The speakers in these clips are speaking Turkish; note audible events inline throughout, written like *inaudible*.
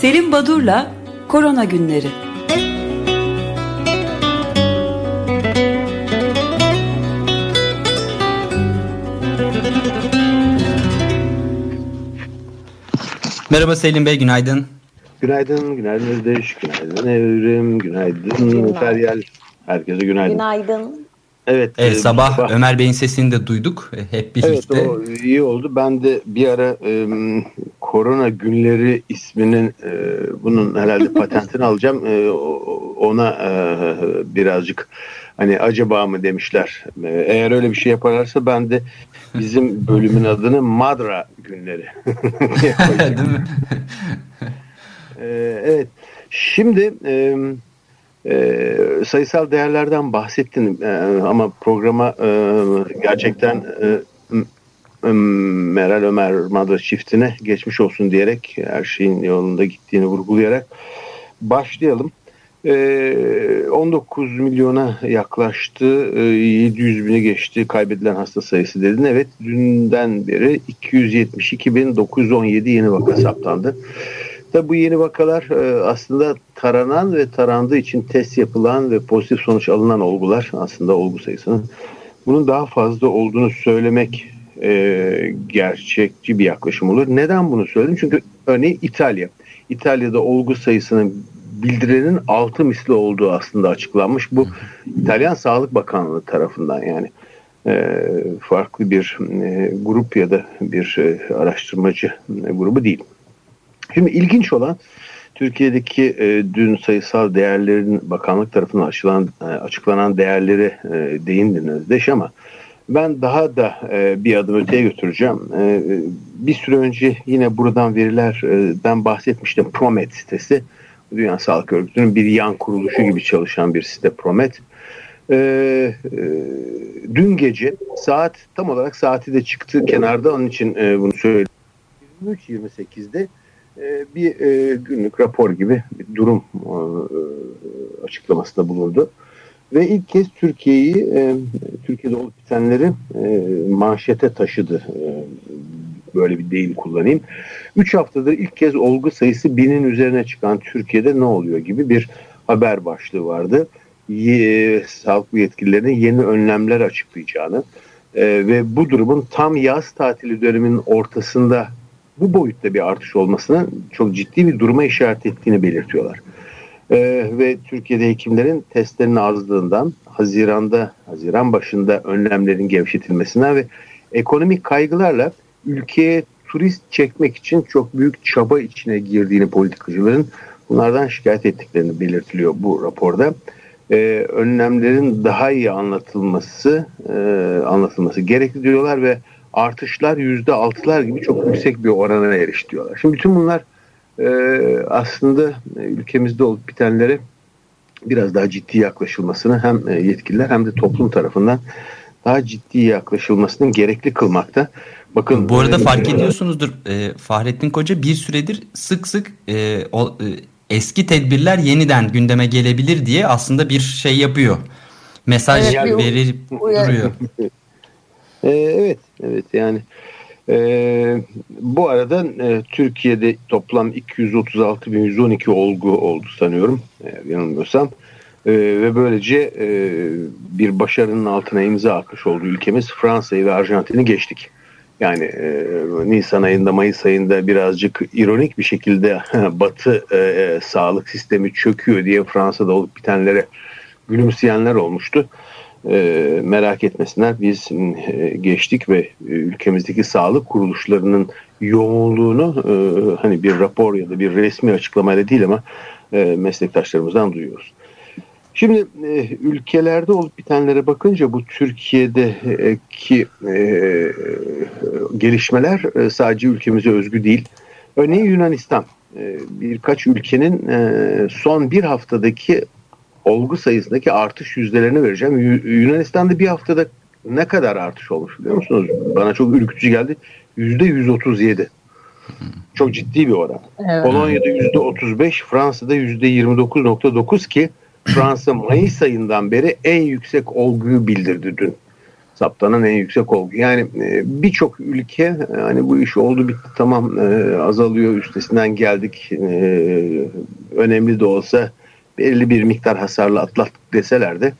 Selim Badur'la Korona Günleri. Merhaba Selim Bey, günaydın. Günaydın, günaydın Özdeş, günaydın Evrim, günaydın Feryal. Herkese günaydın. Günaydın. Evet, evet sabah, sabah Ömer Bey'in sesini de duyduk e, hep birlikte. Evet o iyi oldu. Ben de bir ara e, Korona Günleri isminin e, bunun herhalde *laughs* patentini alacağım. E, ona e, birazcık hani acaba mı demişler. E, eğer öyle bir şey yaparlarsa ben de bizim *laughs* bölümün adını Madra Günleri. *laughs* Değil mi? e, evet. Şimdi e, e, sayısal değerlerden bahsettin e, ama programa e, gerçekten e, Meral Ömer Madra çiftine geçmiş olsun diyerek her şeyin yolunda gittiğini vurgulayarak başlayalım. E, 19 milyona yaklaştı, e, 700 bini geçti kaybedilen hasta sayısı dedin. Evet dünden beri 272.917 yeni vaka saptandı. Tabi bu yeni vakalar e, aslında taranan ve tarandığı için test yapılan ve pozitif sonuç alınan olgular aslında olgu sayısının bunun daha fazla olduğunu söylemek e, gerçekçi bir yaklaşım olur. Neden bunu söyledim? Çünkü örneğin İtalya. İtalya'da olgu sayısının bildirenin altı misli olduğu aslında açıklanmış. Bu İtalyan Sağlık Bakanlığı tarafından yani e, farklı bir e, grup ya da bir e, araştırmacı e, grubu değil. Şimdi ilginç olan Türkiye'deki e, dün sayısal değerlerin bakanlık tarafından açılan, e, açıklanan değerleri e, değindiniz Deş ama ben daha da e, bir adım öteye götüreceğim. E, bir süre önce yine buradan verilerden bahsetmiştim. Promet sitesi. Dünya Sağlık Örgütü'nün bir yan kuruluşu gibi çalışan bir site Promet. E, e, dün gece saat tam olarak saati de çıktı kenarda onun için e, bunu söyledim. 23.28'de e, bir e, günlük rapor gibi bir durum e, açıklamasında bulundu. Ve ilk kez Türkiye'yi, Türkiye'de olup bitenleri manşete taşıdı. Böyle bir deyim kullanayım. Üç haftadır ilk kez olgu sayısı binin üzerine çıkan Türkiye'de ne oluyor gibi bir haber başlığı vardı. Sağlık yetkililerinin yeni önlemler açıklayacağını ve bu durumun tam yaz tatili döneminin ortasında bu boyutta bir artış olmasının çok ciddi bir duruma işaret ettiğini belirtiyorlar. Ee, ve Türkiye'de hekimlerin testlerinin azlığından, Haziran'da, Haziran başında önlemlerin gevşetilmesinden ve ekonomik kaygılarla ülkeye turist çekmek için çok büyük çaba içine girdiğini politikacıların bunlardan şikayet ettiklerini belirtiliyor bu raporda. Ee, önlemlerin daha iyi anlatılması e, anlatılması gerekli diyorlar ve artışlar yüzde altılar gibi çok yüksek bir orana erişti diyorlar. Şimdi bütün bunlar e, aslında ülkemizde olup bitenlere biraz daha ciddi yaklaşılmasını hem e, yetkililer hem de toplum tarafından daha ciddi yaklaşılmasının gerekli kılmakta. Bakın bu arada e, fark ediyorsunuzdur e, Fahrettin Koca bir süredir sık sık e, o, e, eski tedbirler yeniden gündeme gelebilir diye aslında bir şey yapıyor. Mesaj evet, verip duruyor. *laughs* E, evet, evet yani e, bu arada e, Türkiye'de toplam 236.112 olgu oldu sanıyorum e, yanılmıyorsam. E, ve böylece e, bir başarının altına imza atmış oldu ülkemiz. Fransa'yı ve Arjantin'i geçtik. Yani e, Nisan ayında Mayıs ayında birazcık ironik bir şekilde *laughs* Batı e, e, sağlık sistemi çöküyor diye Fransa'da olup bitenlere gülümseyenler olmuştu e, merak etmesinler. Biz e, geçtik ve e, ülkemizdeki sağlık kuruluşlarının yoğunluğunu hani bir rapor ya da bir resmi açıklamayla değil ama meslektaşlarımızdan duyuyoruz. Şimdi ülkelerde olup bitenlere bakınca bu Türkiye'deki gelişmeler sadece ülkemize özgü değil. Örneğin Yunanistan birkaç ülkenin son bir haftadaki olgu sayısındaki artış yüzdelerini vereceğim. Yunanistan'da bir haftada ne kadar artış olmuş biliyor musunuz? Bana çok ürkütücü geldi. Yüzde 137. Çok ciddi bir oran. Evet. Polonya'da yüzde 35, Fransa'da yüzde 29.9 ki Fransa Mayıs ayından beri en yüksek olguyu bildirdi dün. saptanan en yüksek olgu. Yani e, birçok ülke hani bu iş oldu bitti tamam e, azalıyor üstesinden geldik e, önemli de olsa belli bir miktar hasarla atlattık deseler de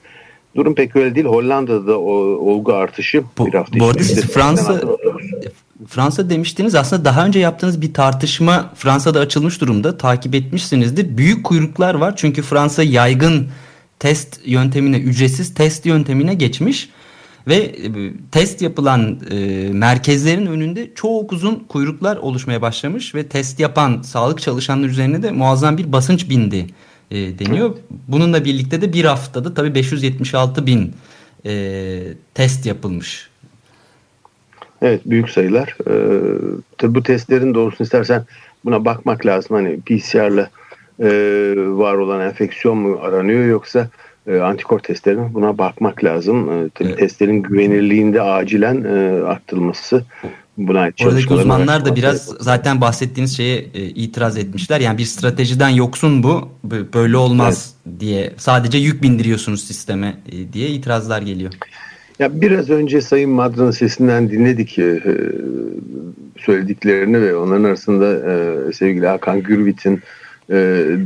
durum pek öyle değil. Hollanda'da o olgu artışı bu, bir hafta bu arada siz Fransa Fransa demiştiniz aslında daha önce yaptığınız bir tartışma Fransa'da açılmış durumda takip etmişsinizdir. Büyük kuyruklar var çünkü Fransa yaygın test yöntemine ücretsiz test yöntemine geçmiş ve e, test yapılan e, merkezlerin önünde çok uzun kuyruklar oluşmaya başlamış ve test yapan sağlık çalışanları üzerine de muazzam bir basınç bindi e, deniyor. Bununla birlikte de bir haftada tabii 576 bin e, test yapılmış. Evet büyük sayılar. Ee, tabii bu testlerin doğrusunu istersen buna bakmak lazım. Hani PCR'la e, var olan enfeksiyon mu aranıyor yoksa e, antikor testlerine buna bakmak lazım. E, tabii evet. testlerin güvenirliğinde acilen e, arttırılması buna ait Oradaki uzmanlar da biraz zaten bahsettiğiniz şeye e, itiraz etmişler. Yani bir stratejiden yoksun bu. Böyle olmaz evet. diye. Sadece yük bindiriyorsunuz sisteme e, diye itirazlar geliyor. Ya biraz önce Sayın Madra'nın sesinden dinledik e, söylediklerini ve onların arasında e, sevgili Hakan Gürvit'in e,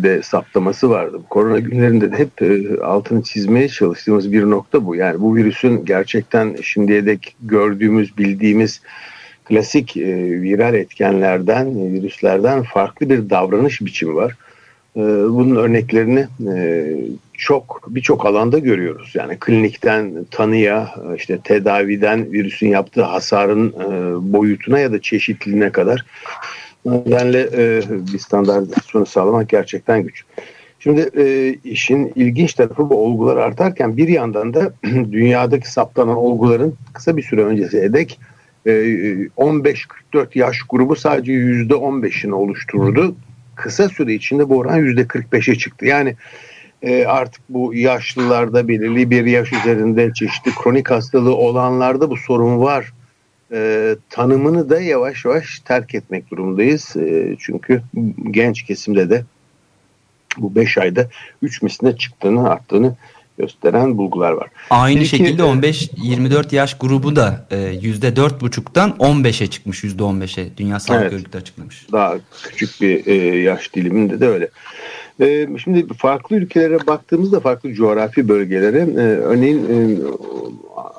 de saptaması vardı. Korona günlerinde de hep e, altını çizmeye çalıştığımız bir nokta bu. Yani bu virüsün gerçekten şimdiye dek gördüğümüz, bildiğimiz klasik e, viral etkenlerden, e, virüslerden farklı bir davranış biçimi var. E, bunun örneklerini e, çok birçok alanda görüyoruz. Yani klinikten tanıya, işte tedaviden virüsün yaptığı hasarın e, boyutuna ya da çeşitliliğine kadar nedenle e, bir standartizasyonu sağlamak gerçekten güç. Şimdi e, işin ilginç tarafı bu olgular artarken bir yandan da *clears throat* dünyadaki saptanan olguların kısa bir süre öncesi dek 15-44 yaş grubu sadece %15'ini oluştururdu. Kısa süre içinde bu oran %45'e çıktı. Yani e, artık bu yaşlılarda belirli bir yaş üzerinde çeşitli kronik hastalığı olanlarda bu sorun var. E, tanımını da yavaş yavaş terk etmek durumundayız. E, çünkü genç kesimde de bu 5 ayda 3 misline çıktığını arttığını gösteren bulgular var. Aynı Peki, şekilde 15-24 yaş grubu da %4,5'tan 15'e çıkmış %15'e Dünya Sağlık evet, Örgütü açıklamış. Daha küçük bir e, yaş diliminde de öyle. E, şimdi farklı ülkelere baktığımızda farklı coğrafi bölgelere e, örneğin e,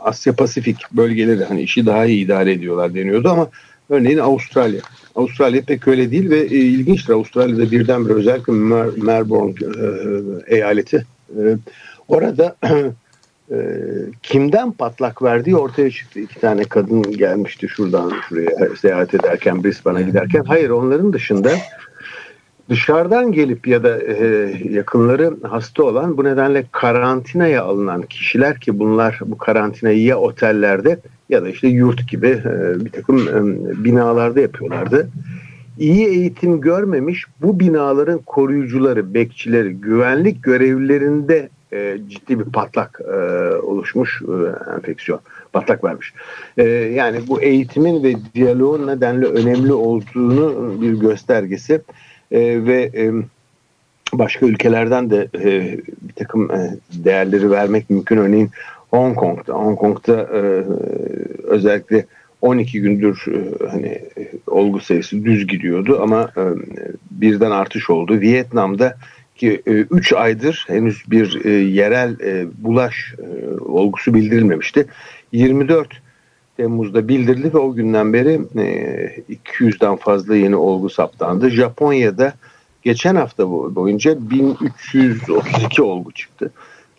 Asya Pasifik bölgeleri hani işi daha iyi idare ediyorlar deniyordu ama örneğin Avustralya. Avustralya pek öyle değil ve e, ilginçtir Avustralya'da birdenbire özellikle Mer Melbourne e, eyaleti e, orada *clears throat* e, kimden patlak verdiği ortaya çıktı. İki tane kadın gelmişti şuradan şuraya seyahat ederken Brisbane'a giderken. Hayır onların dışında dışarıdan gelip ya da e, yakınları hasta olan bu nedenle karantinaya alınan kişiler ki bunlar bu karantinayı ya otellerde ya da işte yurt gibi e, bir takım e, binalarda yapıyorlardı. İyi eğitim görmemiş bu binaların koruyucuları, bekçileri, güvenlik görevlilerinde e, ciddi bir patlak e, oluşmuş e, enfeksiyon. Patlak vermiş. E, yani bu eğitimin ve diyaloğun nedenle önemli olduğunu bir göstergesi e, ve e, başka ülkelerden de e, bir takım e, değerleri vermek mümkün. Örneğin Hong Kong'da, Hong Kong'da e, özellikle 12 gündür e, hani e, olgu sayısı düz gidiyordu ama e, birden artış oldu. Vietnam'da ki 3 e, aydır henüz bir e, yerel e, bulaş e, olgusu bildirilmemişti. 24 Temmuz'da bildirildi ve o günden beri e, 200'den fazla yeni olgu saptandı. Japonya'da geçen hafta boyunca 1332 olgu çıktı.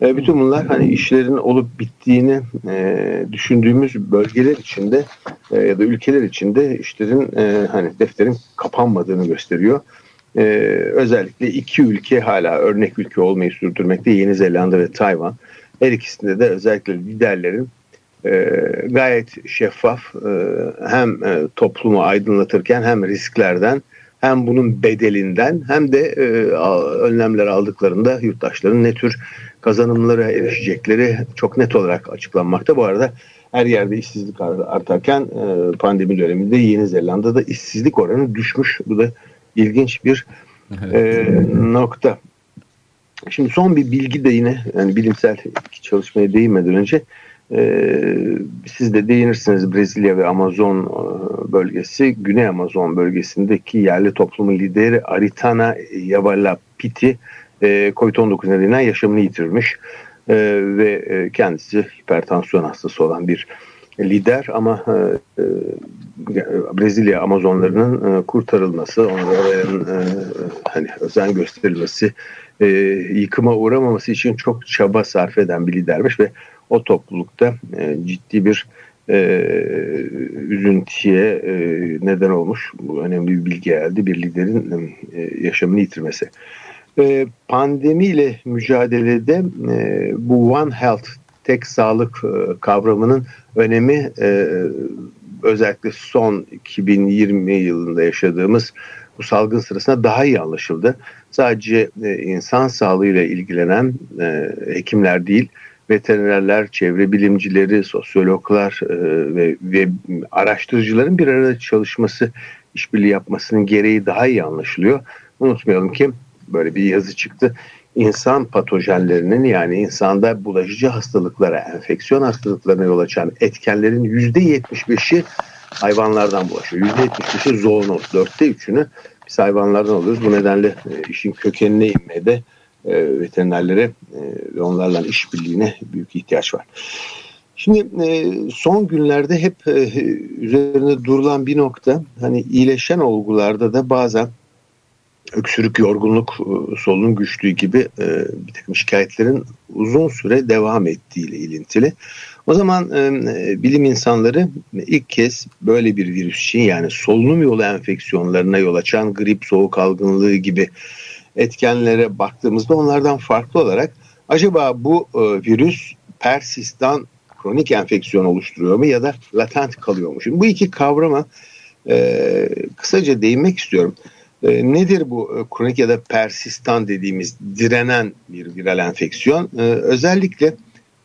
E, bütün bunlar hani işlerin olup bittiğini e, düşündüğümüz bölgeler içinde e, ya da ülkeler içinde işlerin e, hani defterin kapanmadığını gösteriyor. Ee, özellikle iki ülke hala örnek ülke olmayı sürdürmekte Yeni Zelanda ve Tayvan. Her ikisinde de özellikle liderlerin e, gayet şeffaf e, hem e, toplumu aydınlatırken hem risklerden hem bunun bedelinden hem de e, önlemler aldıklarında yurttaşların ne tür kazanımlara erişecekleri çok net olarak açıklanmakta. Bu arada her yerde işsizlik artarken e, pandemi döneminde Yeni Zelanda'da işsizlik oranı düşmüş. Bu da ilginç bir e, nokta. Şimdi son bir bilgi de yine yani bilimsel çalışmaya değinmeden önce Ee, siz de değinirsiniz Brezilya ve Amazon e, bölgesi, Güney Amazon bölgesindeki yerli toplumun lideri Aritana Yavalapiti e, Covid-19 nedeniyle yaşamını yitirmiş e, ve e, kendisi hipertansiyon hastası olan bir lider ama e, e, Brezilya Amazonlarının e, kurtarılması, onların e, hani özen gösterilmesi, e, yıkıma uğramaması için çok çaba sarf eden bir lidermiş ve o toplulukta e, ciddi bir e, üzüntüye e, neden olmuş. Bu önemli bir bilgi geldi. Bir liderin e, yaşamını yitirmesi. E, pandemiyle mücadelede e, bu One Health tek sağlık e, kavramının önemi e, özellikle son 2020 yılında yaşadığımız bu salgın sırasında daha iyi anlaşıldı. Sadece e, insan sağlığıyla ilgilenen e, hekimler değil, veterinerler, çevre bilimcileri, sosyologlar e, ve, ve araştırıcıların bir arada çalışması, işbirliği yapmasının gereği daha iyi anlaşılıyor. Unutmayalım ki böyle bir yazı çıktı. İnsan patojenlerinin yani insanda bulaşıcı hastalıklara, enfeksiyon hastalıklarına yol açan etkenlerin %75'i hayvanlardan bulaşıyor. %75'i zoonoz, dörtte üçünü biz hayvanlardan alıyoruz. Bu nedenle e, işin kökenine inmeye de e, veterinerlere e, ve onlarla işbirliğine büyük ihtiyaç var. Şimdi son günlerde hep üzerine durulan bir nokta hani iyileşen olgularda da bazen öksürük, yorgunluk, solunum güçlüğü gibi bir takım şikayetlerin uzun süre devam ettiğiyle ilintili. O zaman bilim insanları ilk kez böyle bir virüs için yani solunum yolu enfeksiyonlarına yol açan grip, soğuk algınlığı gibi etkenlere baktığımızda onlardan farklı olarak acaba bu e, virüs persistan kronik enfeksiyon oluşturuyor mu ya da latent kalıyor mu? Şimdi bu iki kavrama e, kısaca değinmek istiyorum. E, nedir bu e, kronik ya da persistan dediğimiz direnen bir viral enfeksiyon? E, özellikle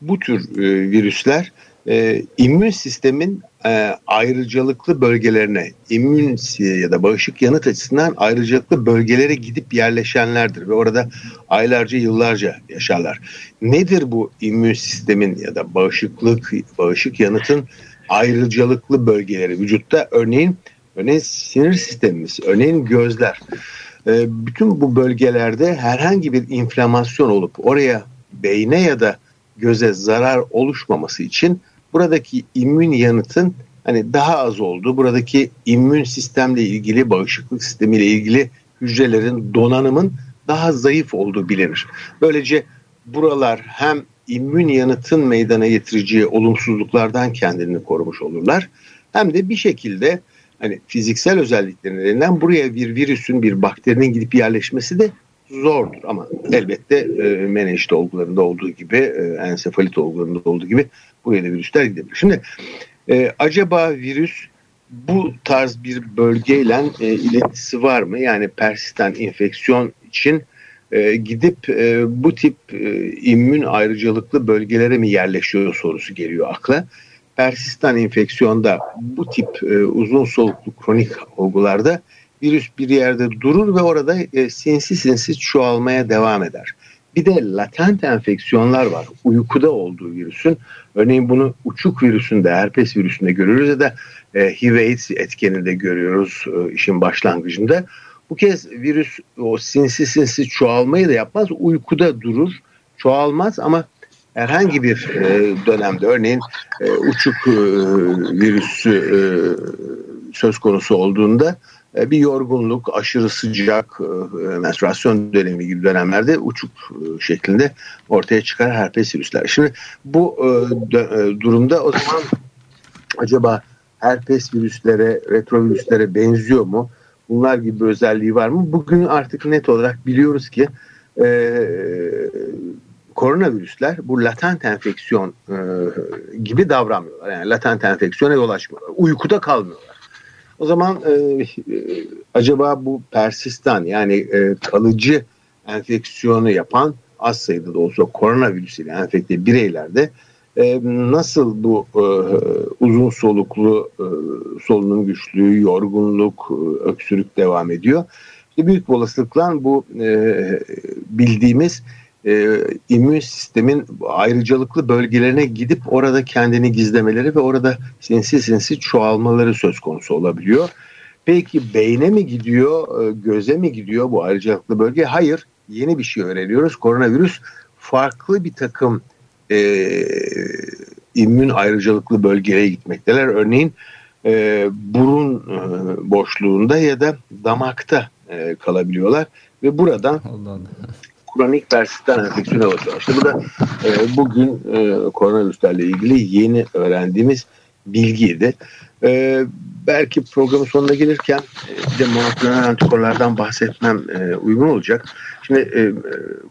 bu tür e, virüsler e, immün sistemin e, ayrıcalıklı bölgelerine, immün ya da bağışık yanıt açısından ayrıcalıklı bölgelere gidip yerleşenlerdir ve orada aylarca yıllarca yaşarlar. Nedir bu immün sistemin ya da bağışıklık, bağışık yanıtın ayrıcalıklı bölgeleri vücutta? Örneğin, örneğin sinir sistemimiz, örneğin gözler. E, bütün bu bölgelerde herhangi bir inflamasyon olup oraya beyne ya da göze zarar oluşmaması için buradaki immün yanıtın hani daha az olduğu, buradaki immün sistemle ilgili, bağışıklık sistemiyle ilgili hücrelerin donanımın daha zayıf olduğu bilinir. Böylece buralar hem immün yanıtın meydana getireceği olumsuzluklardan kendini korumuş olurlar. Hem de bir şekilde hani fiziksel özelliklerinden buraya bir virüsün, bir bakterinin gidip yerleşmesi de zordur ama elbette e, menenjit olgularında olduğu gibi, e, ensefalit olgularında olduğu gibi buraya da virüsler gidebilir. Şimdi e, acaba virüs bu tarz bir bölgeyle e, iletisi var mı? Yani persistent infeksiyon için e, gidip e, bu tip e, immün ayrıcalıklı bölgelere mi yerleşiyor sorusu geliyor akla. Persistent infeksiyonda bu tip e, uzun soluklu kronik olgularda virüs bir yerde durur ve orada e, sinsi sinsi çoğalmaya devam eder. Bir de latent enfeksiyonlar var. Uykuda olduğu virüsün. Örneğin bunu uçuk virüsünde, herpes virüsünde görüyoruz ya da e, HIV AIDS etkeninde görüyoruz e, işin başlangıcında. Bu kez virüs o sinsi sinsi çoğalmayı da yapmaz. Uykuda durur, çoğalmaz ama herhangi bir e, dönemde örneğin e, uçuk e, virüsü söz konusu olduğunda bir yorgunluk, aşırı sıcak, e, menstruasyon dönemi gibi dönemlerde uçuk şeklinde ortaya çıkar herpes virüsler. Şimdi bu durumda o zaman acaba herpes virüslere, retrovirüslere benziyor mu? Bunlar gibi bir özelliği var mı? Bugün artık net olarak biliyoruz ki koronavirüsler bu latent enfeksiyon e, gibi davranmıyorlar. Yani latent enfeksiyona yol açmıyorlar. Uykuda kalmıyorlar. O zaman e, e, acaba bu persistan yani e, kalıcı enfeksiyonu yapan az sayıda da olsa koronavirüs enfekte bireylerde e, nasıl bu e, uzun soluklu e, solunum güçlüğü, yorgunluk, e, öksürük devam ediyor? İşte büyük olasılıkla bu e, bildiğimiz e, immün sistemin ayrıcalıklı bölgelerine gidip orada kendini gizlemeleri ve orada sinsi sinsi çoğalmaları söz konusu olabiliyor. Peki beyne mi gidiyor, e, göze mi gidiyor bu ayrıcalıklı bölge? Hayır, yeni bir şey öğreniyoruz. Koronavirüs farklı bir takım e, immün ayrıcalıklı bölgelere gitmekteler. Örneğin e, burun e, boşluğunda ya da damakta e, kalabiliyorlar ve buradan Allah Allah. Kronik persistan enfeksiyona. İşte bu da e, bugün e, koronavirüslerle ilgili yeni öğrendiğimiz bilgiydi. E, belki programın sonuna gelirken e, de monoklonal antikorlardan bahsetmem e, uygun olacak. Şimdi e,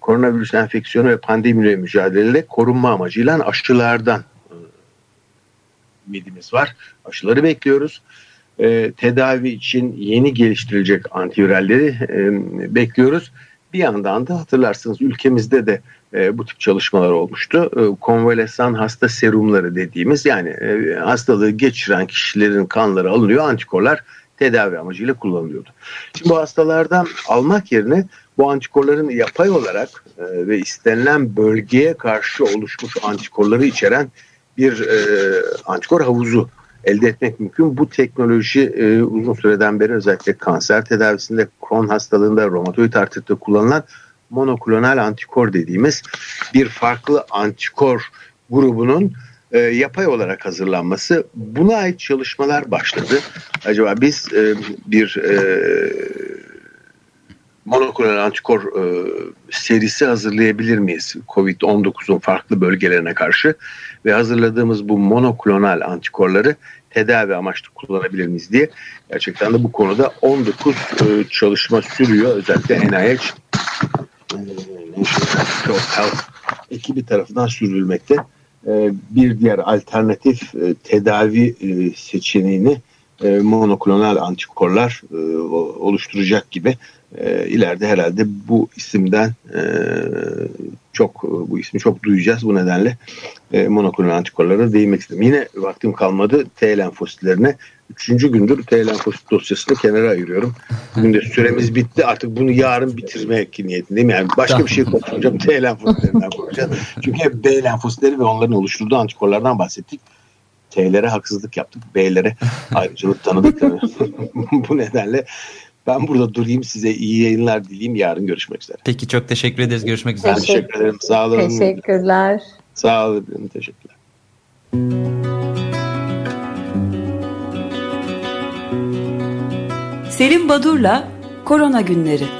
koronavirüs enfeksiyonu ve pandemiyle mücadelede korunma amacıyla aşılardan e, ümidimiz var. Aşıları bekliyoruz. E, tedavi için yeni geliştirilecek antiviralleri e, bekliyoruz. Bir yandan da hatırlarsınız ülkemizde de e, bu tip çalışmalar olmuştu. E, konvalesan hasta serumları dediğimiz yani e, hastalığı geçiren kişilerin kanları alınıyor, antikorlar tedavi amacıyla kullanılıyordu. Şimdi bu hastalardan almak yerine bu antikorların yapay olarak e, ve istenilen bölgeye karşı oluşmuş antikorları içeren bir e, antikor havuzu elde etmek mümkün. Bu teknoloji e, uzun süreden beri özellikle kanser tedavisinde, Crohn hastalığında, romatoid artritte kullanılan monoklonal antikor dediğimiz bir farklı antikor grubunun e, yapay olarak hazırlanması. Buna ait çalışmalar başladı. Acaba biz e, bir e, monoklonal antikor e, serisi hazırlayabilir miyiz? COVID-19'un farklı bölgelerine karşı ve hazırladığımız bu monoklonal antikorları tedavi amaçlı kullanabilir miyiz diye gerçekten de bu konuda 19 e, çalışma sürüyor. Özellikle NIH e, Health ekibi tarafından sürdürülmekte. E, bir diğer alternatif e, tedavi e, seçeneğini monoklonal antikorlar oluşturacak gibi e, ileride herhalde bu isimden e, çok bu ismi çok duyacağız bu nedenle e, monoklonal antikorlara değinmek istedim. Yine vaktim kalmadı T lenfositlerine. Üçüncü gündür T lenfosit dosyasını kenara ayırıyorum. Bugün de süremiz bitti. Artık bunu yarın bitirmek niyetindeyim. Yani başka bir şey konuşmayacağım. T lenfositlerinden konuşacağız. Çünkü hep B lenfositleri ve onların oluşturduğu antikorlardan bahsettik. T'lere haksızlık yaptık. B'lere ayrıcalık tanıdık. *laughs* bu nedenle ben burada durayım size iyi yayınlar dileyim. Yarın görüşmek üzere. Peki çok teşekkür ederiz. Görüşmek üzere. Teşekkür, teşekkür ederim. Sağ olun. Teşekkürler. Sağ olun. Teşekkürler. Selim Badur'la Korona Günleri.